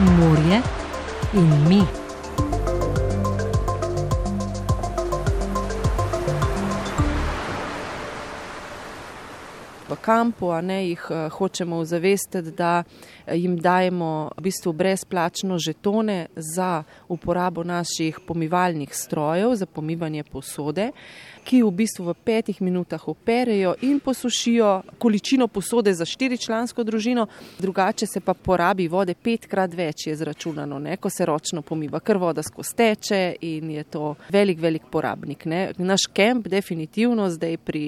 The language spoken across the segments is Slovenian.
morje in mi. V kampu, a ne jih uh, hočemo zavestiti, da jim dajemo v bistvu brezplačno žetone za uporabo naših pomivalnih strojev, za pomivanje posode. Ki v bistvu v petih minutah operejo in posušijo količino posode za štiričlansko družino, drugače se pa porabi vode petkrat več, je zračunano, ne, ko se ročno pomiva, ker voda skozi teče in je to velik, velik porabnik. Ne. Naš kemp, definitivno zdaj pri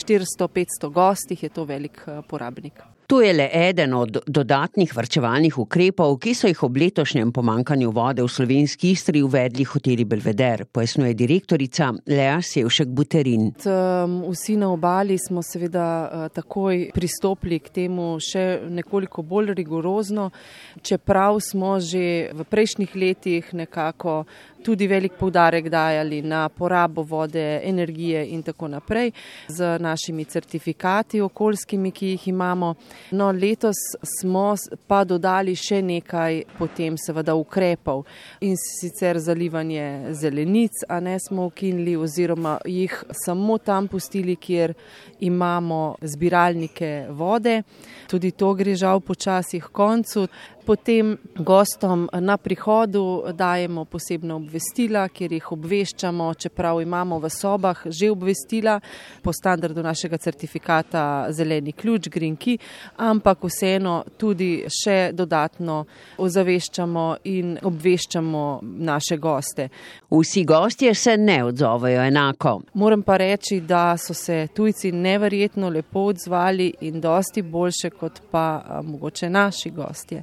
400-500 gostih, je to velik eh, porabnik. To je le eden od dodatnih vrčevalnih ukrepov, ki so jih ob letošnjem pomankanju vode v slovenski istri uvedli hoteli Belveder, pojasnjuje direktorica Lea Sevšek Buterin. Vsi na obali smo seveda eh, takoj pristopili k temu še nekoliko bolj rigorozno, čeprav smo že v prejšnjih letih nekako tudi velik poudarek dajali na porabo vode, energije in tako naprej z našimi certifikati okoljskimi, ki jih imamo. No, letos smo pa dodali še nekaj potem seveda ukrepov in sicer zalivanje zelenic, a ne smo ukinili oziroma jih samo tam pustili, kjer imamo zbiralnike vode. Tudi to gre žal počasih koncu. Potem gostom na prihodu dajemo posebno obvestila, kjer jih obveščamo, čeprav imamo v sobah že obvestila po standardu našega certifikata Zeleni ključ, Green Key, ampak vseeno tudi še dodatno ozaveščamo in obveščamo naše goste. Vsi gostje se ne odzovejo enako. Moram pa reči, da so se tujci neverjetno lepo odzvali in dosti boljše kot pa mogoče naši gostje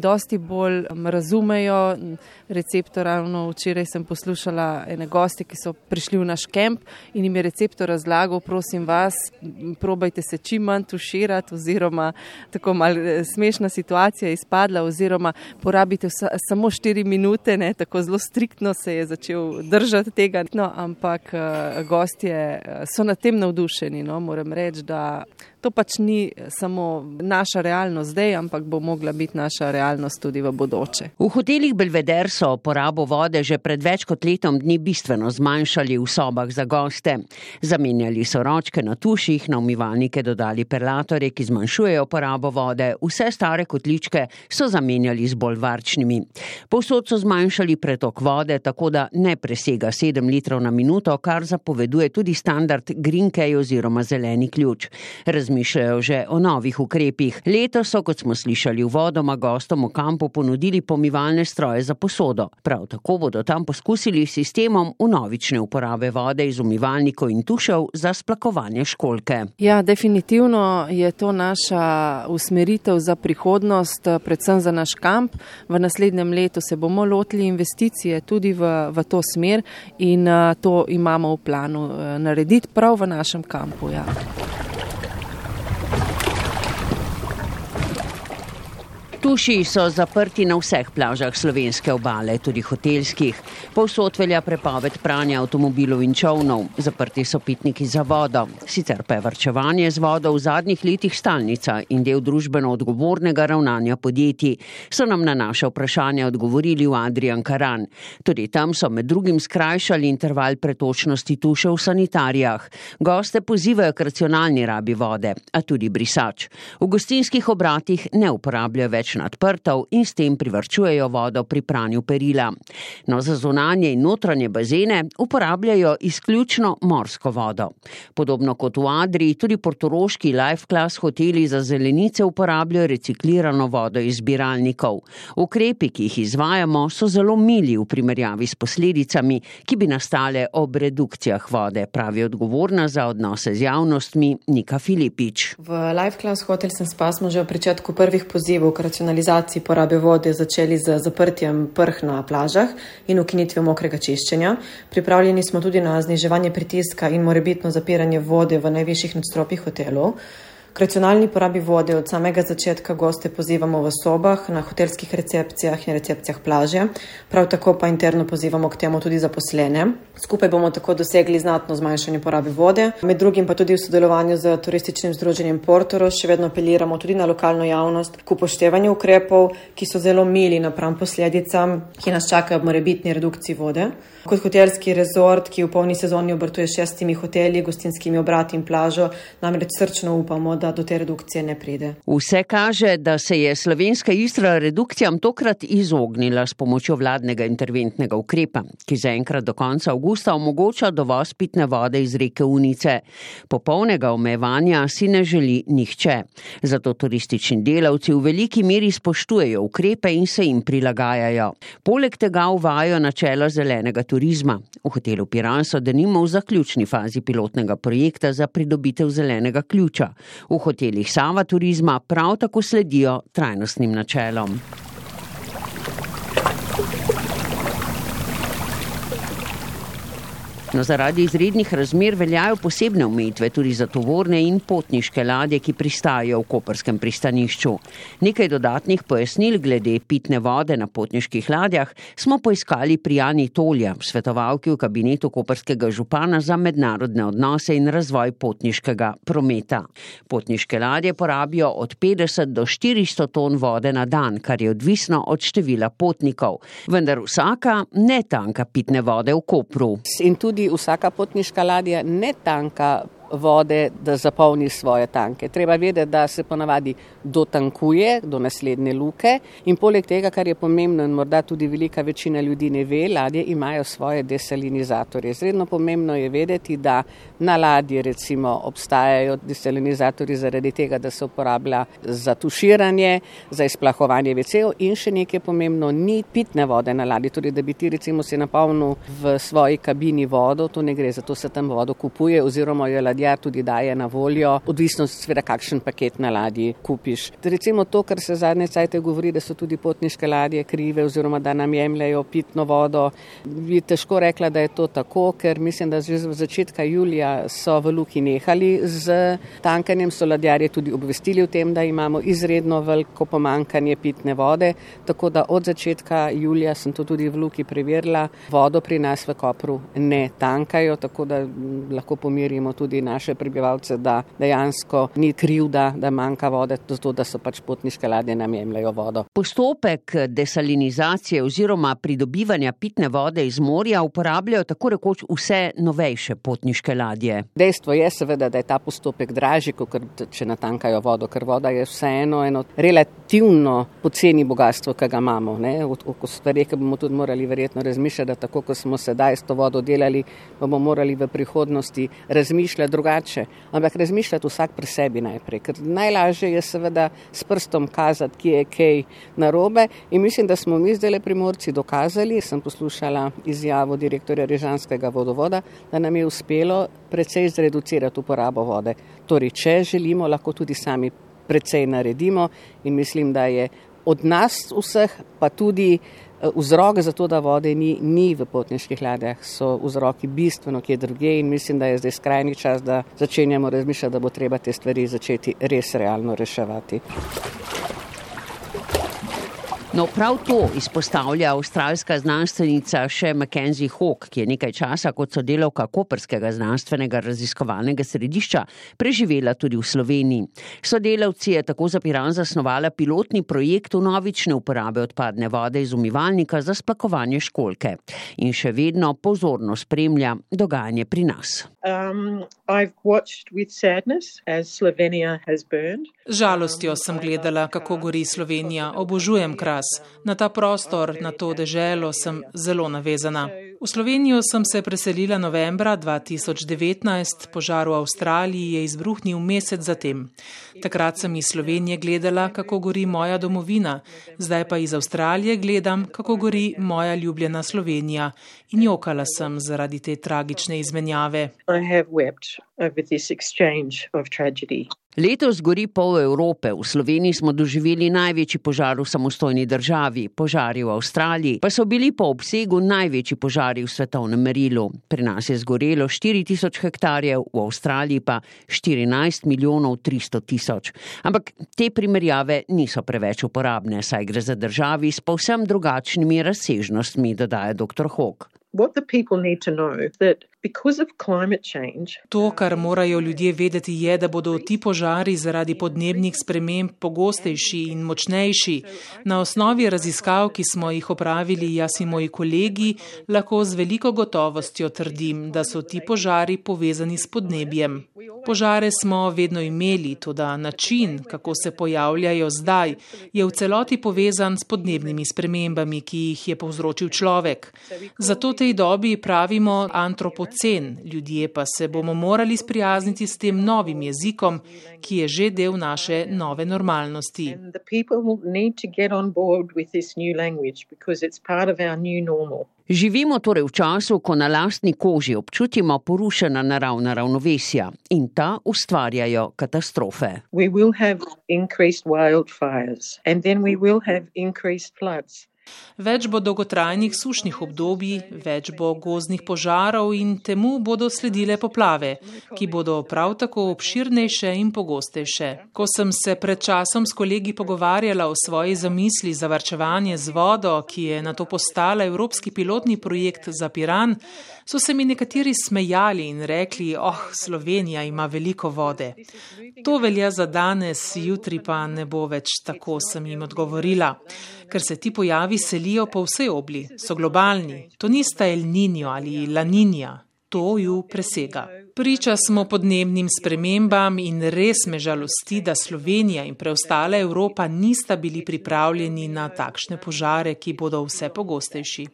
dosti bolj razumejo receptor. Ravno včeraj sem poslušala ene gosti, ki so prišli v naš kamp in jim je receptor razlagal, prosim vas, probajte se čim manj tuširati oziroma tako mal eh, smešna situacija je izpadla oziroma porabite vsa, samo 4 minute, ne, tako zelo striktno se je začel držati tega. No, ampak uh, gostje eh, so na tem navdušeni, no, moram reči, da to pač ni samo naša realnost zdaj, ampak bo mogla biti naša realnost tudi v bodoče. V hotelih Belveder so porabo vode že pred več kot letom dni bistveno zmanjšali v sobah za goste. Zamenjali so ročke na tuših, na umivalnike dodali perlatorje, ki zmanjšujejo porabo vode, vse stare kotličke so zamenjali z bolj varčnimi. Povsod so zmanjšali pretok vode, tako da ne presega 7 litrov na minuto, kar zapoveduje tudi standard Green Key oziroma zeleni ključ. Razmi razmišljajo že o novih ukrepih. Letos so, kot smo slišali, v vodoma gostom v kampu ponudili pomivalne stroje za posodo. Prav tako bodo tam poskusili s sistemom unovične uporabe vode iz umivalnikov in tušev za splakovanje školke. Ja, definitivno je to naša usmeritev za prihodnost, predvsem za naš kamp. V naslednjem letu se bomo lotili investicije tudi v, v to smer in to imamo v planu narediti prav v našem kampu. Ja. Tuši so zaprti na vseh plažah slovenske obale, tudi hotelskih. Povsod velja prepoved pranja avtomobilov in čovnov, zaprti so pitniki za vodo. Sicer pa je vrčevanje z vodo v zadnjih letih stalnica in del družbeno odgovornega ravnanja podjetij, so nam na naše vprašanje odgovorili v Adrian Karan. Tudi tam so med drugim skrajšali interval pretočnosti tuše v sanitarijah. Goste pozivajo k racionalni rabi vode, a tudi brisač. V gostinskih obratih ne uporabljajo več nadprtov in s tem privrčujejo vodo pri pranju perila. No, za zunanje in notranje bazene uporabljajo izključno morsko vodo. Podobno kot v Adriji, tudi portoroški Life Class hoteli za zelenice uporabljajo reciklirano vodo iz zbiralnikov. Ukrepi, ki jih izvajamo, so zelo mili v primerjavi s posledicami, ki bi nastale ob redukcijah vode, pravi odgovorna za odnose z javnostmi Nika Filipič. V Life Class hotel sem spasmo že v pričetku prvih pozivov k racionalizaciji porabe vode začeli z zaprtjem prh na plažah in ukinitvijo mokrega čiščenja. Pripravljeni smo tudi na zniževanje pritiska in morebitno zapiranje vode v najvišjih nadstropjih hotelov. K racionalni porabi vode od samega začetka goste pozivamo v sobah, na hotelskih recepcijah in recepcijah plaže, prav tako pa interno pozivamo k temu tudi zaposlene. Skupaj bomo tako dosegli znatno zmanjšanje porabe vode. Med drugim pa tudi v sodelovanju z turističnim združenjem Portoro še vedno apeliramo tudi na lokalno javnost k upoštevanju ukrepov, ki so zelo mili napram posledicam, ki nas čakajo ob morebitni redukciji vode. Kot hotelski rezort, ki v polni sezoni obrtuje šestimi hoteli, gostinskimi obrati in plažo, namreč srčno upamo, da do te redukcije ne pride. Vse kaže, da se je slovenska istra redukcijam tokrat izognila s pomočjo vladnega interventnega ukrepa, ki zaenkrat do konca avgusta omogoča dovoz pitne vode iz reke Unice. Popolnega omejevanja si ne želi nihče. Zato turistični delavci v veliki meri spoštujejo ukrepe in se jim prilagajajo. Poleg tega uvajajo načela zelenega turizma. V hotelu Piran so denimo v zaključni fazi pilotnega projekta za pridobitev zelenega ključa. V hotelih Sava turizma prav tako sledijo trajnostnim načelom. No, zaradi izrednih razmer veljajo posebne omejitve tudi za tovorne in potniške ladje, ki pristajajo v koperskem pristanišču. Nekaj dodatnih pojasnil glede pitne vode na potniških ladjah smo poiskali pri Jani Tolja, svetovalki v kabinetu koperskega župana za mednarodne odnose in razvoj potniškega prometa. Potniške ladje porabijo od 50 do 400 ton vode na dan, kar je odvisno od števila potnikov, vendar vsaka ne tanka pitne vode v Kopru tudi vsaka potniška ladja ne tanka vode, da zapolni svoje tanke. Treba vedeti, da se ponavadi dotankuje do naslednje luke in poleg tega, kar je pomembno in morda tudi velika večina ljudi ne ve, ladje imajo svoje desalinizatorje. Izredno pomembno je vedeti, da na ladji recimo obstajajo desalinizatorji zaradi tega, da se uporablja za tuširanje, za izplahovanje vecev in še nekaj pomembno, ni pitne vode na ladji, torej da bi ti recimo si napolnil v svoji kabini vodo, to ne gre, zato se tam vodo kupuje oziroma jo ladja tudi daje na voljo, odvisno seveda, kakšen paket na ladji kupiš. Recimo to, kar se zadnje cajte govori, da so tudi potniške ladje krive oziroma da nam jemljajo pitno vodo. Bi težko rekla, da je to tako, ker mislim, da že v začetka julija so v luki nehali z tankanjem, so ladjarje tudi obvestili o tem, da imamo izredno veliko pomankanje pitne vode, tako da od začetka julija sem to tudi v luki preverila, vodo pri nas v Kopru ne tankajo, tako da lahko pomirimo tudi na naše prebivalce, da dejansko ni krivda, da manjka vode, zato da so pač potniške ladje nam jemljajo vodo. Postopek desalinizacije oziroma pridobivanja pitne vode iz morja uporabljajo tako rekoč vse novejše potniške ladje. Dejstvo je seveda, da je ta postopek dražji, kot če natankajo vodo, ker voda je vseeno eno relativno poceni bogatstvo, ki ga imamo. V stvari, ki bomo tudi morali verjetno razmišljati, da tako, kot smo sedaj s to vodo delali, bomo morali v prihodnosti razmišljati drugače, ampak razmišljati vsak pri sebi najprej. Ker najlažje je seveda s prstom kazati, kje je kaj narobe in mislim, da smo mi zdaj le primorci dokazali, sem poslušala izjavo direktorja Režanskega vodovoda, da nam je uspelo precej zreducirati uporabo vode. Torej, če želimo, lahko tudi sami precej naredimo in mislim, da je od nas vseh, pa tudi Vzrok za to, da vode ni, ni v potniških ladjah, so vzroki bistveno kje druge in mislim, da je zdaj skrajni čas, da začenjamo razmišljati, da bo treba te stvari začeti res realno reševati. No, prav to izpostavlja avstralska znanstvenica še Mackenzie Hawk, ki je nekaj časa kot sodelavka Koperskega znanstvenega raziskovalnega središča preživela tudi v Sloveniji. Sodelavci je tako za Piran zasnovala pilotni projekt novične uporabe odpadne vode iz umivalnika za splakovanje školke in še vedno pozorno spremlja dogajanje pri nas. Um, Žalostjo sem gledala, kako gori Slovenija. Obožujem kras. Na ta prostor, na to deželo sem zelo navezana. V Slovenijo sem se preselila novembra 2019, požar v Avstraliji je izbruhnil mesec zatem. Takrat sem iz Slovenije gledala, kako gori moja domovina, zdaj pa iz Avstralije gledam, kako gori moja ljubljena Slovenija. In jokala sem zaradi te tragične izmenjave. Letos gori pol Evrope. V Sloveniji smo doživeli največji požar v samostojni državi. Požari v Avstraliji pa so bili po obsegu največji požari v svetovnem merilu. Pri nas je zgorelo 4000 hektarjev, v Avstraliji pa 14 milijonov 300 tisoč. Ampak te primerjave niso preveč uporabne, saj gre za državi s povsem drugačnimi razsežnostmi, dodaja dr. Hawk. What the people need to know that To, kar morajo ljudje vedeti, je, da bodo ti požari zaradi podnebnih sprememb pogostejši in močnejši. Na osnovi raziskav, ki smo jih opravili jaz in moji kolegi, lahko z veliko gotovostjo trdim, da so ti požari povezani s podnebjem. Požare smo vedno imeli, tudi način, kako se pojavljajo zdaj, je v celoti povezan s podnebnimi spremembami, ki jih je povzročil človek. Zato tej dobi pravimo antropocen cen, ljudje pa se bomo morali sprijazniti s tem novim jezikom, ki je že del naše nove normalnosti. Živimo torej v času, ko na lastni koži občutimo porušena naravna ravnovesja in ta ustvarjajo katastrofe. We will have increased wildfires and then we will have increased floods. Več bo dolgotrajnih sušnih obdobij, več bo gozdnih požarov in temu bodo sledile poplave, ki bodo prav tako obširnejše in pogostejše. Ko sem se pred časom s kolegi pogovarjala o svoji zamisli za varčevanje z vodo, ki je na to postala evropski pilotni projekt za Piran, so se mi nekateri smejali in rekli, oh, Slovenija ima veliko vode. To velja za danes, jutri pa ne bo več tako, sem jim odgovorila. Ker se ti pojavi selijo po vsej obli, so globalni, to nista El Niño ali La Niña, to ju presega. Priča smo podnebnim spremembam in res me žalosti, da Slovenija in preostala Evropa nista bili pripravljeni na takšne požare, ki bodo vse pogostejši.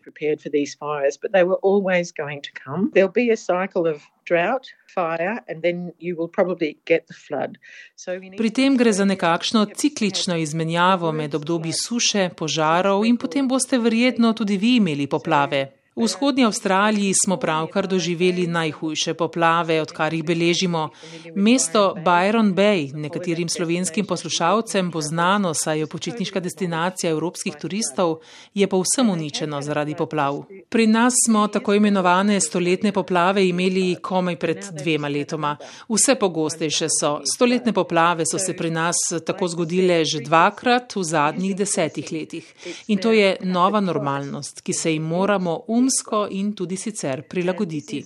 Pri tem gre za nekakšno ciklično izmenjavo med obdobji suše, požarov in potem boste verjetno tudi vi imeli poplave. V vzhodnji Avstraliji smo pravkar doživeli najhujše poplave, odkar jih beležimo. Mesto Byron Bay, nekaterim slovenskim poslušalcem bo znano, saj je počitniška destinacija evropskih turistov, je povsem uničeno zaradi poplav. Pri nas smo tako imenovane stoletne poplave imeli komaj pred dvema letoma. Vse pogostejše so. Stoletne poplave so se pri nas tako zgodile že dvakrat v zadnjih desetih letih. In to je nova normalnost, ki se jim moramo umeti umsko in tudi sicer prilagoditi.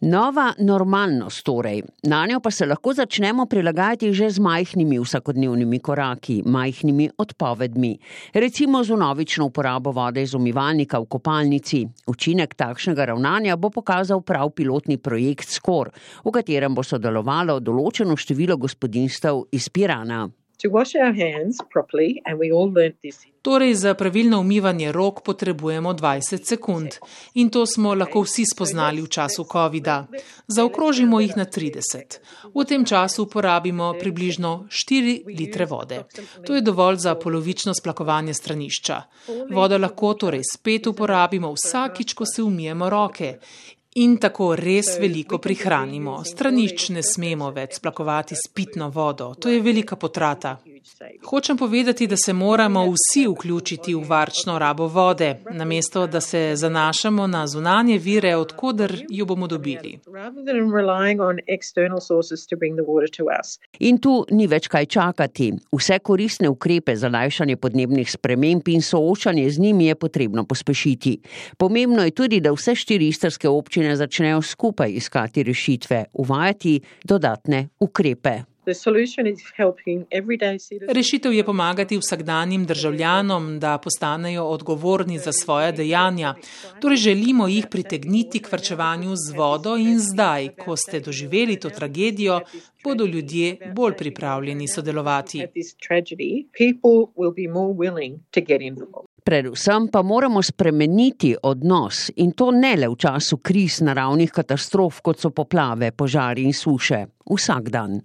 Nova normalnost torej. Na njo pa se lahko začnemo prilagajati že z majhnimi vsakodnevnimi koraki, majhnimi odpovedmi. Recimo z novično uporabo vode iz umivalnika v kopalnici. Učinek takšnega ravnanja bo pokazal prav pilotni projekt SCOR, v katerem bo sodelovalo določeno število gospodinstv iz Pirana. Torej, za pravilno umivanje rok potrebujemo 20 sekund in to smo lahko vsi spoznali v času COVID-a. Zaokrožimo jih na 30. V tem času porabimo približno 4 litre vode. To je dovolj za polovično splakovanje stranišča. Vodo lahko torej spet uporabimo vsakič, ko se umijemo roke. In tako res veliko prihranimo. Stranišč ne smemo več splakovati s pitno vodo, to je velika potrata. Hočem povedati, da se moramo vsi vključiti v varčno rabo vode, namesto da se zanašamo na zunanje vire, odkuder jo bomo dobili. In tu ni več kaj čakati. Vse koristne ukrepe za lajšanje podnebnih sprememb in soočanje z njimi je potrebno pospešiti. Pomembno je tudi, da vse štiri istrske občine začnejo skupaj iskati rešitve, uvajati dodatne ukrepe. Rešitev je pomagati vsakdanjim državljanom, da postanejo odgovorni za svoje dejanja. Torej želimo jih pritegniti k vrčevanju z vodo in zdaj, ko ste doživeli to tragedijo, bodo ljudje bolj pripravljeni sodelovati. Predvsem pa moramo spremeniti odnos in to ne le v času kriz naravnih katastrof, kot so poplave, požari in suše. Vsak dan.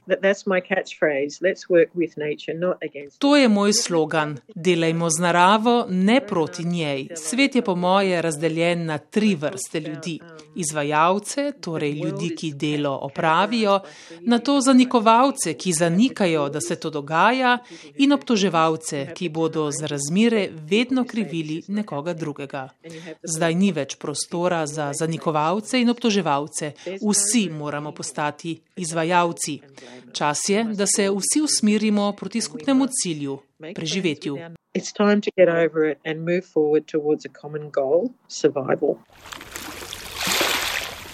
To je moj slogan: delajmo z naravo, ne proti njej. Svet je po moje razdeljen na tri vrste ljudi: izvajalce, torej ljudi, ki delo opravijo, na to zanikovalce, ki zanikajo, da se to dogaja, in obtoževalce, ki bodo za razmire vedno krivili nekoga drugega. Zdaj ni več prostora za zanikovalce in obtoževalce. Vsi moramo postati izvajalci. Čas je, da se vsi usmerimo proti skupnemu cilju preživetju.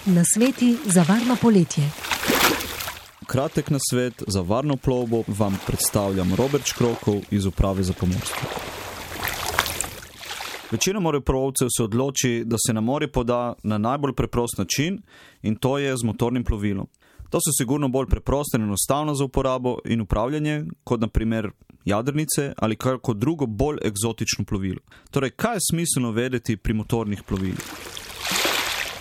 Na sveti za varno poletje. Kratek na svet za varno plovbo vam predstavljam Robert Škrokov iz Uprave za pomorstvo. Večina moreplovcev se odloči, da se na morje poda na najbolj preprost način in to je z motornim plovilom. To so sigurno bolj preproste in enostavno za uporabo in upravljanje, kot naprimer jadrnice ali kako drugo bolj eksotično plovilo. Torej, kaj je smiselno vedeti pri motornih plovilih?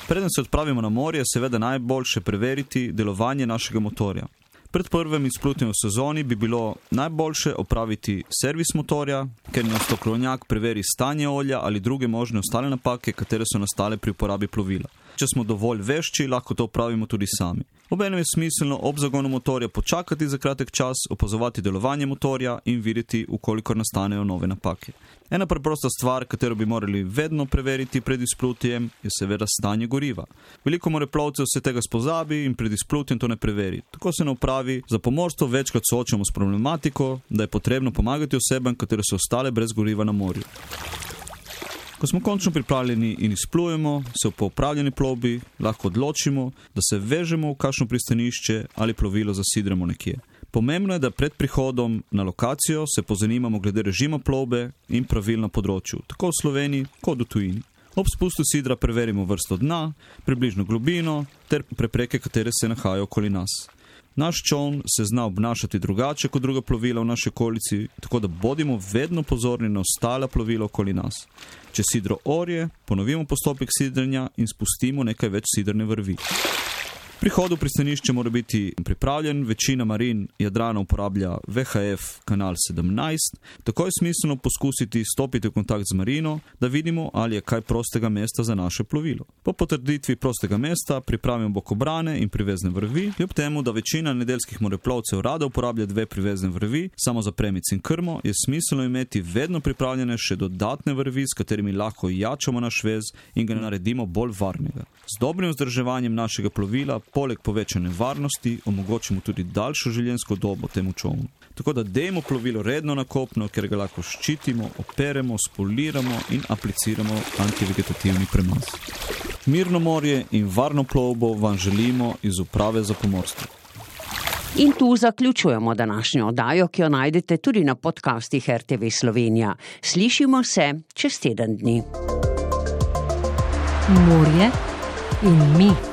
Preden se odpravimo na morje, je seveda najboljše preveriti delovanje našega motorja. Pred prvim izplutjem v sezoni bi bilo najboljše opraviti servis motorja, ker nas toklonjak preveri stanje olja ali druge možne ostale napake, katere so nastale pri uporabi plovila. Če smo dovolj vešči, lahko to opravimo tudi sami. Obenem je smiselno ob zagonu motorja počakati za kratek čas, opazovati delovanje motorja in videti, ukoliko nastanejo nove napake. Ena preprosta stvar, katero bi morali vedno preveriti pred izplutjem, je seveda stanje goriva. Veliko moreplovcev se tega spozabi in pred izplutjem to ne preveri. Tako se na upravi za pomorstvo večkrat soočamo s problematiko, da je potrebno pomagati osebam, katere so ostale brez goriva na morju. Ko smo končno pripravljeni in izplujemo, se po upravljeni plovbi lahko odločimo, da se vežemo v kakšno pristanišče ali plovilo zasidremo nekje. Pomembno je, da pred prihodom na lokacijo se pozanimamo glede režima plovbe in pravil na področju, tako v Sloveniji kot v tujini. Ob spustu sidra preverimo vrsto dna, približno globino ter prepreke, katere se nahajajo okoli nas. Naš čovn se zna obnašati drugače kot druga plovila v naši okolici, tako da bodimo vedno pozorni na ostala plovila okoli nas. Če sidro orje, ponovimo postopek sidrenja in spustimo nekaj več sidrne vrvi. Prihod v pristanišče mora biti pripravljen, večina marin Jadrana uporablja VHF kanal 17, tako je smiselno poskusiti stopiti v kontakt z marino, da vidimo, ali je kaj prostega mesta za naše plovilo. Po potrditvi prostega mesta pripravimo bokobrane in privezne vrvi, kljub temu, da večina nedeljskih moreplovcev rada uporablja dve privezne vrvi, samo za premic in krmo, je smiselno imeti vedno pripravljene še dodatne vrvi, s katerimi lahko jačamo naš vez in ga naredimo bolj varnega. Z dobrim vzdrževanjem našega plovila poleg povečane varnosti omogočimo tudi daljšo življenjsko dobo temu čovnu. Tako da dejmo plovilo redno na kopno, ker ga lahko ščitimo, operemo, spoliramo in apliciramo antivegetativni premaz. Mirno morje in varno plovbo vam želimo iz uprave za pomorstvo. In tu zaključujemo današnjo oddajo, ki jo najdete tudi na podcastih RTV Slovenija. Slišimo se čez teden dni. Morje in mi.